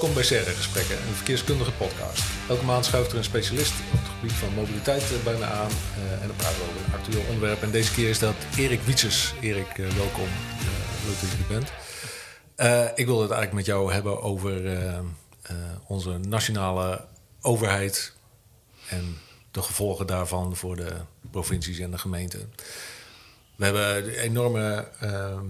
Welkom bij Serre Gesprekken, een verkeerskundige podcast. Elke maand schuift er een specialist op het gebied van mobiliteit eh, bij me aan uh, en dan praten we over een actueel onderwerp. En deze keer is dat Erik Wietsers. Erik, uh, welkom. leuk dat je er bent. ik wil het eigenlijk met jou hebben over onze nationale overheid en de gevolgen daarvan voor de provincies en de gemeenten. We hebben een enorme ehm,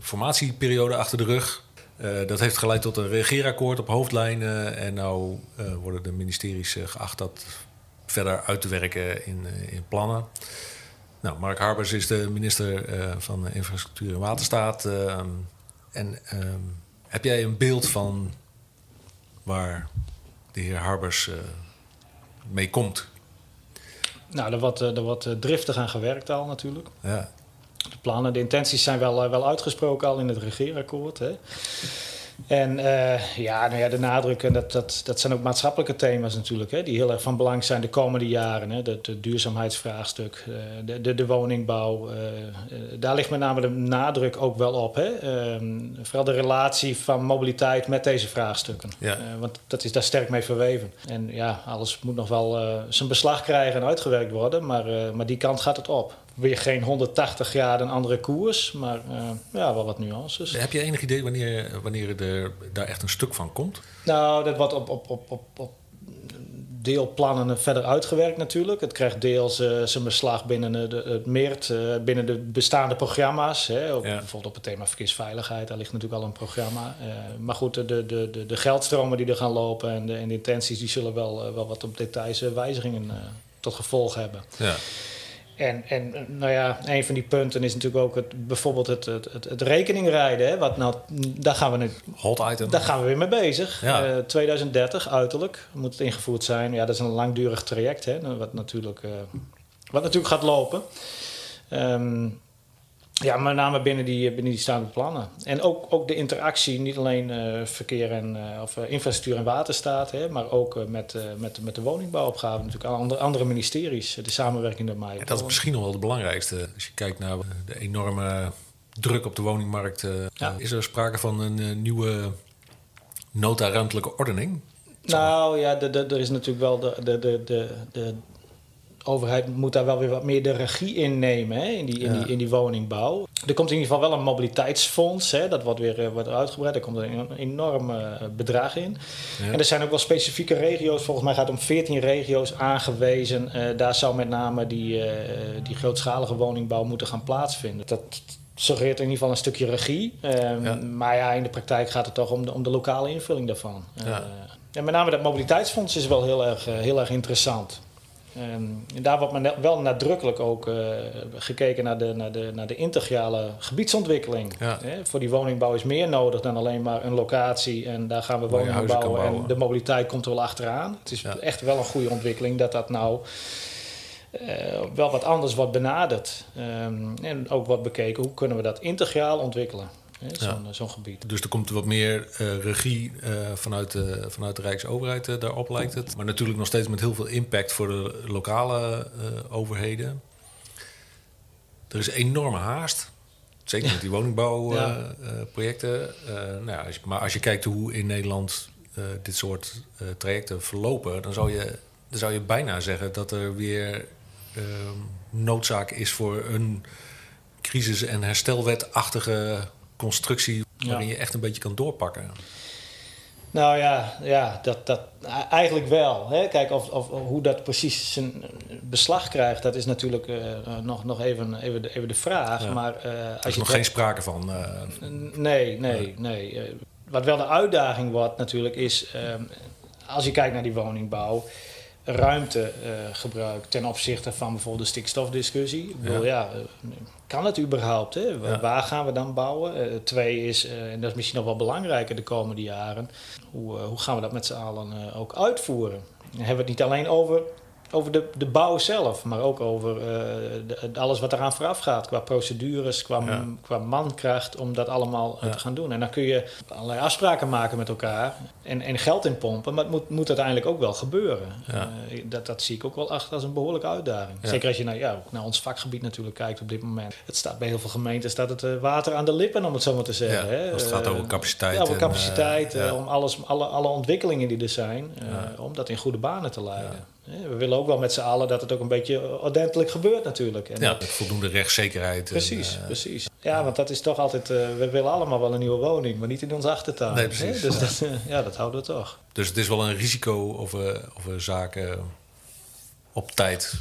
formatieperiode achter de rug. Uh, dat heeft geleid tot een regeerakkoord op hoofdlijnen. En nu uh, worden de ministeries uh, geacht dat verder uit te werken in, in plannen. Nou, Mark Harbers is de minister van Infrastructuur en Waterstaat. Ehm, en um, heb jij een beeld van waar de heer Harbers mee komt? Nou, er wordt, er wordt driftig aan gewerkt al natuurlijk. Ja plannen, de intenties zijn wel, eh, wel uitgesproken al in het regeerakkoord. Hè. En uh, ja, nou ja, de nadruk, en dat, dat, dat zijn ook maatschappelijke thema's natuurlijk, hè, die heel erg van belang zijn de komende jaren. Hè, het duurzaamheidsvraagstuk, uh, de, de, de, woningbouw. Uh, daar ligt met name de nadruk ook wel op. Hè. Ehm, vooral de relatie van mobiliteit met deze vraagstukken. Ja. want dat is daar sterk mee verweven. En ja, alles moet nog wel zijn beslag krijgen en uitgewerkt worden, maar, maar die kant gaat het op weer geen 180 graden een andere koers, maar uh, ja, wel wat nuances. Heb je enig idee wanneer, wanneer er daar echt een stuk van komt? Nou, dat wordt op, op, op, op, op deelplannen verder uitgewerkt natuurlijk. Het krijgt deels uh, zijn beslag binnen de, het MEERT, uh, binnen de bestaande programma's. Hè. Bijvoorbeeld op het thema verkeersveiligheid, daar ligt natuurlijk al een programma. Uh, maar goed, de, de, de, de geldstromen die er gaan lopen en de, en de intenties... die zullen wel, wel wat op details wijzigingen tot gevolg hebben. Ja. En, en nou ja, een van die punten is natuurlijk ook het, bijvoorbeeld het, het, het, het rekeningrijden. Hè, wat nou, daar gaan we nu. Hot item. Daar gaan we weer mee bezig. Ja. 2030 eh, uiterlijk moet het ingevoerd zijn. Ja, dat is een langdurig traject, hè, wat, natuurlijk, uh, wat natuurlijk gaat lopen. Um, ja, met name binnen die, binnen die staande plannen. En ook, ook de interactie, niet alleen uh, verkeer en uh, of infrastructuur en waterstaat, hè, maar ook met, met, met de woningbouwopgave, natuurlijk andere, andere ministeries, de samenwerking daarmee. Ja, dat is misschien nog wel het belangrijkste. Als je kijkt naar de enorme druk op de woningmarkt, ja. is er sprake van een nieuwe nota ruimtelijke ordening? Nou ja, er is natuurlijk wel de, de, de, de overheid moet daar wel weer wat meer de regie in nemen hè, in, die, in, die, in die woningbouw. Er komt in ieder geval wel een mobiliteitsfonds, hè, dat wordt weer uh, wordt uitgebreid. Er komt een enorm uh, bedrag in. En er zijn ook wel specifieke regio's, volgens mij gaat het om 14 regio's aangewezen. Uh, daar zou met name die, die grootschalige woningbouw moeten gaan plaatsvinden. Dat suggereert in ieder geval een stukje regie. Um, Maar ja, in de praktijk gaat het toch om de, om de lokale invulling daarvan. Ja. en met name dat mobiliteitsfonds is wel heel erg, heel erg interessant. Um, en daar wordt maar wel nadrukkelijk ook uh, gekeken naar de, naar, de, naar de integrale gebiedsontwikkeling. Ja. voor die woningbouw is meer nodig dan alleen maar een locatie en daar gaan we woningen bouwen, bouwen, En de mobiliteit komt er wel achteraan. Het is ja. echt wel een goede ontwikkeling dat dat nou uh, wel wat anders wordt benaderd. Um, en ook wordt bekeken hoe kunnen we dat integraal ontwikkelen zo'n ja. zo'n gebied. Dus er komt wat meer uh, regie uh, vanuit, de, vanuit de Rijksoverheid uh, daarop, lijkt het. Maar natuurlijk nog steeds met heel veel impact voor de lokale overheden. Er is enorme haast. Zeker met die woningbouwprojecten. nou ja, als je, maar als je kijkt hoe in Nederland dit soort trajecten verlopen, dan zou, je, dan zou je bijna zeggen dat er weer noodzaak is voor een crisis- en herstelwetachtige constructie waarin je echt een beetje kan doorpakken. Nou ja, ja dat, dat, eigenlijk wel. Hè? Kijk, of, of, hoe dat precies zijn beslag krijgt, dat is natuurlijk uh, nog, nog even, even, de, even de vraag. Maar, uh, als er is nog geen sprake van. Uh, nee, nee, nee. wat wel de uitdaging wordt natuurlijk is, als je kijkt naar die woningbouw ruimtegebruik ten opzichte van bijvoorbeeld de stikstofdiscussie. Ja. ja, kan het überhaupt? Hè? Waar gaan we dan bouwen? Uh, twee is, uh, en dat is misschien nog wel belangrijker de komende jaren, hoe, uh, hoe gaan we dat met z'n allen ook uitvoeren? Dan hebben we het niet alleen over over de, de bouw zelf, maar ook over eh, de, alles wat eraan vooraf gaat. Qua procedures, qua, Ja. qua mankracht om dat allemaal eh, Ja. te gaan doen. En dan kun je allerlei afspraken maken met elkaar en, en geld inpompen, maar het moet, moet uiteindelijk ook wel gebeuren. Ja. Eh, dat, dat zie ik ook wel achter als een behoorlijke uitdaging. Zeker als je naar, ja, naar ons vakgebied natuurlijk kijkt op dit moment. Het staat bij heel veel gemeenten staat het water aan de lippen, om het zo maar te zeggen. Ja, hè. als het gaat over capaciteit Ja, over capaciteit, om alles, alle, alle ontwikkelingen die er zijn, om dat in goede banen te leiden. We willen ook wel met z'n allen dat het ook een beetje ordentelijk gebeurt natuurlijk. En Ja, dat- met voldoende rechtszekerheid. en, Precies, eh, precies. Ja, want dat is toch altijd... eh, we willen allemaal wel een nieuwe woning, maar niet in onze achtertuin. Nee, hè? precies. Dus dat, eh, ja, dat houden we toch. Dus het is wel een risico of we, of we zaken op tijd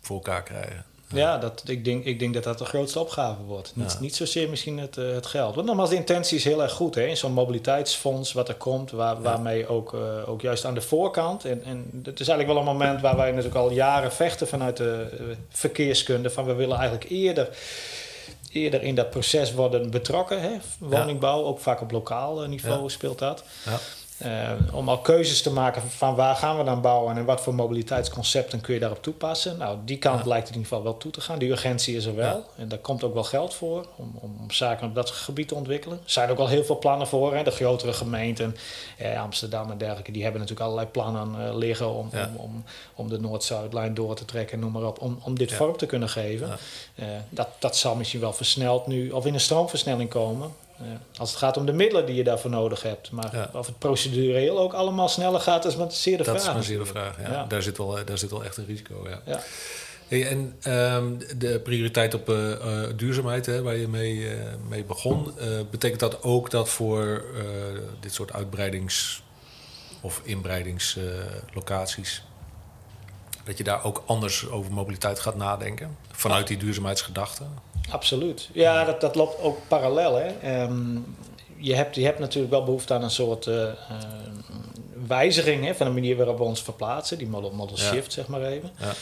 voor elkaar krijgen. Ja, dat, ik, denk, ik denk dat dat de grootste opgave wordt. Niet, Ja. niet zozeer misschien het, eh, het geld. Want nogmaals, de intentie is heel erg goed. Hè? Zo'n mobiliteitsfonds wat er komt, waar, waarmee ook, eh, ook juist aan de voorkant... En, en het is eigenlijk wel een moment waar wij natuurlijk al jaren vechten vanuit de eh, verkeerskunde... van we willen eigenlijk eerder, eerder in dat proces worden betrokken. Hè? Woningbouw, ook vaak op lokaal niveau Ja. speelt dat. Ja. Eh, om al keuzes te maken van, waar gaan we dan bouwen en wat voor mobiliteitsconcepten kun je daarop toepassen. Nou, die kant Ja. lijkt in ieder geval wel toe te gaan. Die urgentie is er wel. En daar komt ook wel geld voor om, om, zaken op dat gebied te ontwikkelen. Er zijn ook al heel veel plannen voor. Hè. De grotere gemeenten, eh, Amsterdam en dergelijke, die hebben natuurlijk allerlei plannen eh, liggen om, Ja. om, om, om de Noord-Zuidlijn door te trekken, noem maar op. Om, om dit vorm te kunnen geven. Eh, dat, dat zal misschien wel versneld nu, of in een stroomversnelling komen. Eh, als het gaat om de middelen die je daarvoor nodig hebt. Maar Ja. of het procedureel ook allemaal sneller gaat, is maar zeer de Dat is vraag. maar zeer de vraag. Ja. Ja. Daar, zit wel, daar zit wel echt een risico. Ja. Hey, en ehm, de prioriteit op eh, eh, duurzaamheid, hè, waar je mee, eh, mee begon, eh, betekent dat ook dat voor eh, dit soort uitbreidings- of inbreidingslocaties, dat je daar ook anders over mobiliteit gaat nadenken? Vanuit die duurzaamheidsgedachte? Absoluut. Ja, dat, dat loopt ook parallel. Hè. Ehm, je, hebt, je hebt natuurlijk wel behoefte aan een soort eh, eh, wijziging hè, van de manier waarop we ons verplaatsen. Die model, model Ja. shift, zeg maar even. Ja.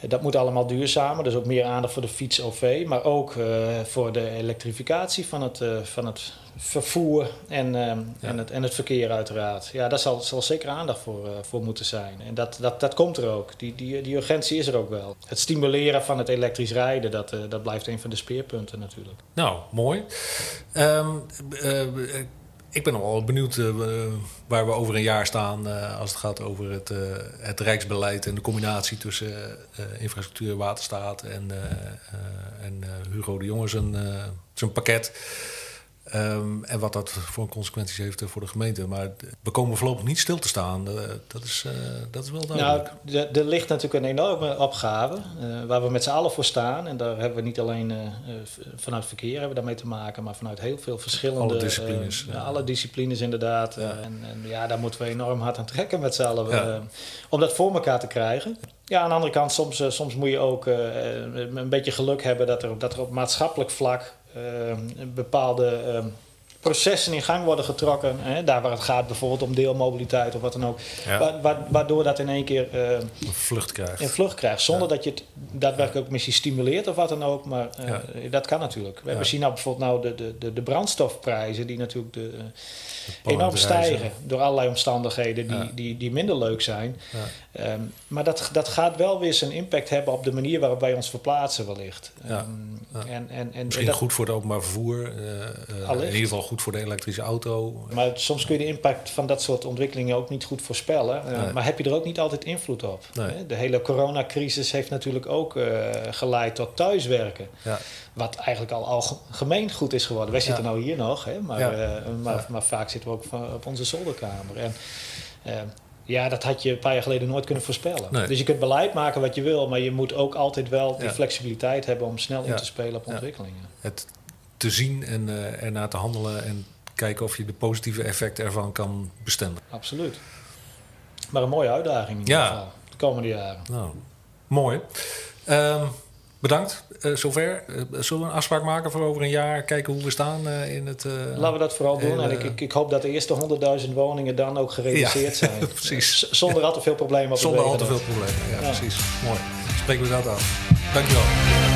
Eh, Dat moet allemaal duurzamer. Dus ook meer aandacht voor de fiets-OV. Maar ook eh, voor de elektrificatie van het, eh, van het vervoer en, Ja. en, het, en het verkeer uiteraard. Ja, daar zal, zal zeker aandacht voor, eh, voor moeten zijn. En dat, dat, dat komt er ook. Die, die, die urgentie is er ook wel. Het stimuleren van het elektrisch rijden, dat, eh, dat blijft een van de speerpunten natuurlijk. Nou, mooi. Ehm, eh, eh, ik ben nog wel benieuwd eh, waar we over een jaar staan eh, als het gaat over het, eh, het rijksbeleid en de combinatie tussen infrastructuur, waterstaat en, eh, en eh, Hugo de Jonge zijn, zijn pakket. Ehm, en wat dat voor consequenties heeft eh, voor de gemeente. Maar we komen voorlopig niet stil te staan. Eh, dat, is, eh, dat is wel duidelijk. Nou, er- ligt natuurlijk een enorme opgave waar we met z'n allen voor staan. En daar hebben we niet alleen vanuit verkeer hebben we daarmee te maken, maar vanuit heel veel verschillende Alle disciplines, ja. alle disciplines inderdaad. Ja. En, en ja, daar moeten we enorm hard aan trekken met z'n allen Ja. om dat voor elkaar te krijgen. Ja, aan de andere kant, soms, soms moet je ook een beetje geluk hebben dat er, dat er op maatschappelijk vlak bepaalde eh, processen in gang worden getrokken. Hè, daar waar het gaat bijvoorbeeld om deelmobiliteit of wat dan ook. Ja. Wa- wa- waardoor dat in één keer eh, Een vlucht krijgt. in vlucht krijgt. Zonder Ja. dat je het daadwerkelijk ook misschien stimuleert of wat dan ook. Maar eh, Ja. dat kan natuurlijk. We zien nou bijvoorbeeld nou de, de, de, de brandstofprijzen die natuurlijk de, eh, enorm stijgen. Door allerlei omstandigheden die, die, die minder leuk zijn. Ehm, maar dat, dat gaat wel weer zijn impact hebben op de manier waarop wij ons verplaatsen wellicht. Ehm. En, en, en Misschien dat- goed voor het openbaar vervoer. eh, in ieder geval goed voor de elektrische auto. Maar soms kun je de impact van dat soort ontwikkelingen ook niet goed voorspellen. Nee. Maar heb je er ook niet altijd invloed op? Nee. Hè? De hele coronacrisis heeft natuurlijk ook eh, geleid tot thuiswerken. Ja. Wat eigenlijk al algemeen goed is geworden. Wij zitten Ja. nou hier nog, hè? Maar, eh, maar, maar vaak zitten we ook van- op onze zolderkamer. En, eh, ja, dat had je een paar jaar geleden nooit kunnen voorspellen. Nee. Dus je kunt beleid maken wat je wil, maar je moet ook altijd wel die Ja. flexibiliteit hebben om snel in te spelen op Ja. ontwikkelingen. Het te zien en eh, ernaar te handelen en kijken of je de positieve effecten ervan kan bestendigen. Absoluut. Maar een mooie uitdaging in ieder Ja. geval, de komende jaren. Nou, mooi. Ehm, bedankt. Eh, zover. Eh, zullen we een afspraak maken voor over een jaar? Kijken hoe we staan in het... Laten we dat vooral doen. En ik, ik, ik hoop dat de eerste 100.000 woningen dan ook gerealiseerd Ja, zijn. precies. Zonder al te veel problemen op Zonder al te veel problemen. Ja, Ja. precies. Mooi. Spreken we dat af. Dankjewel.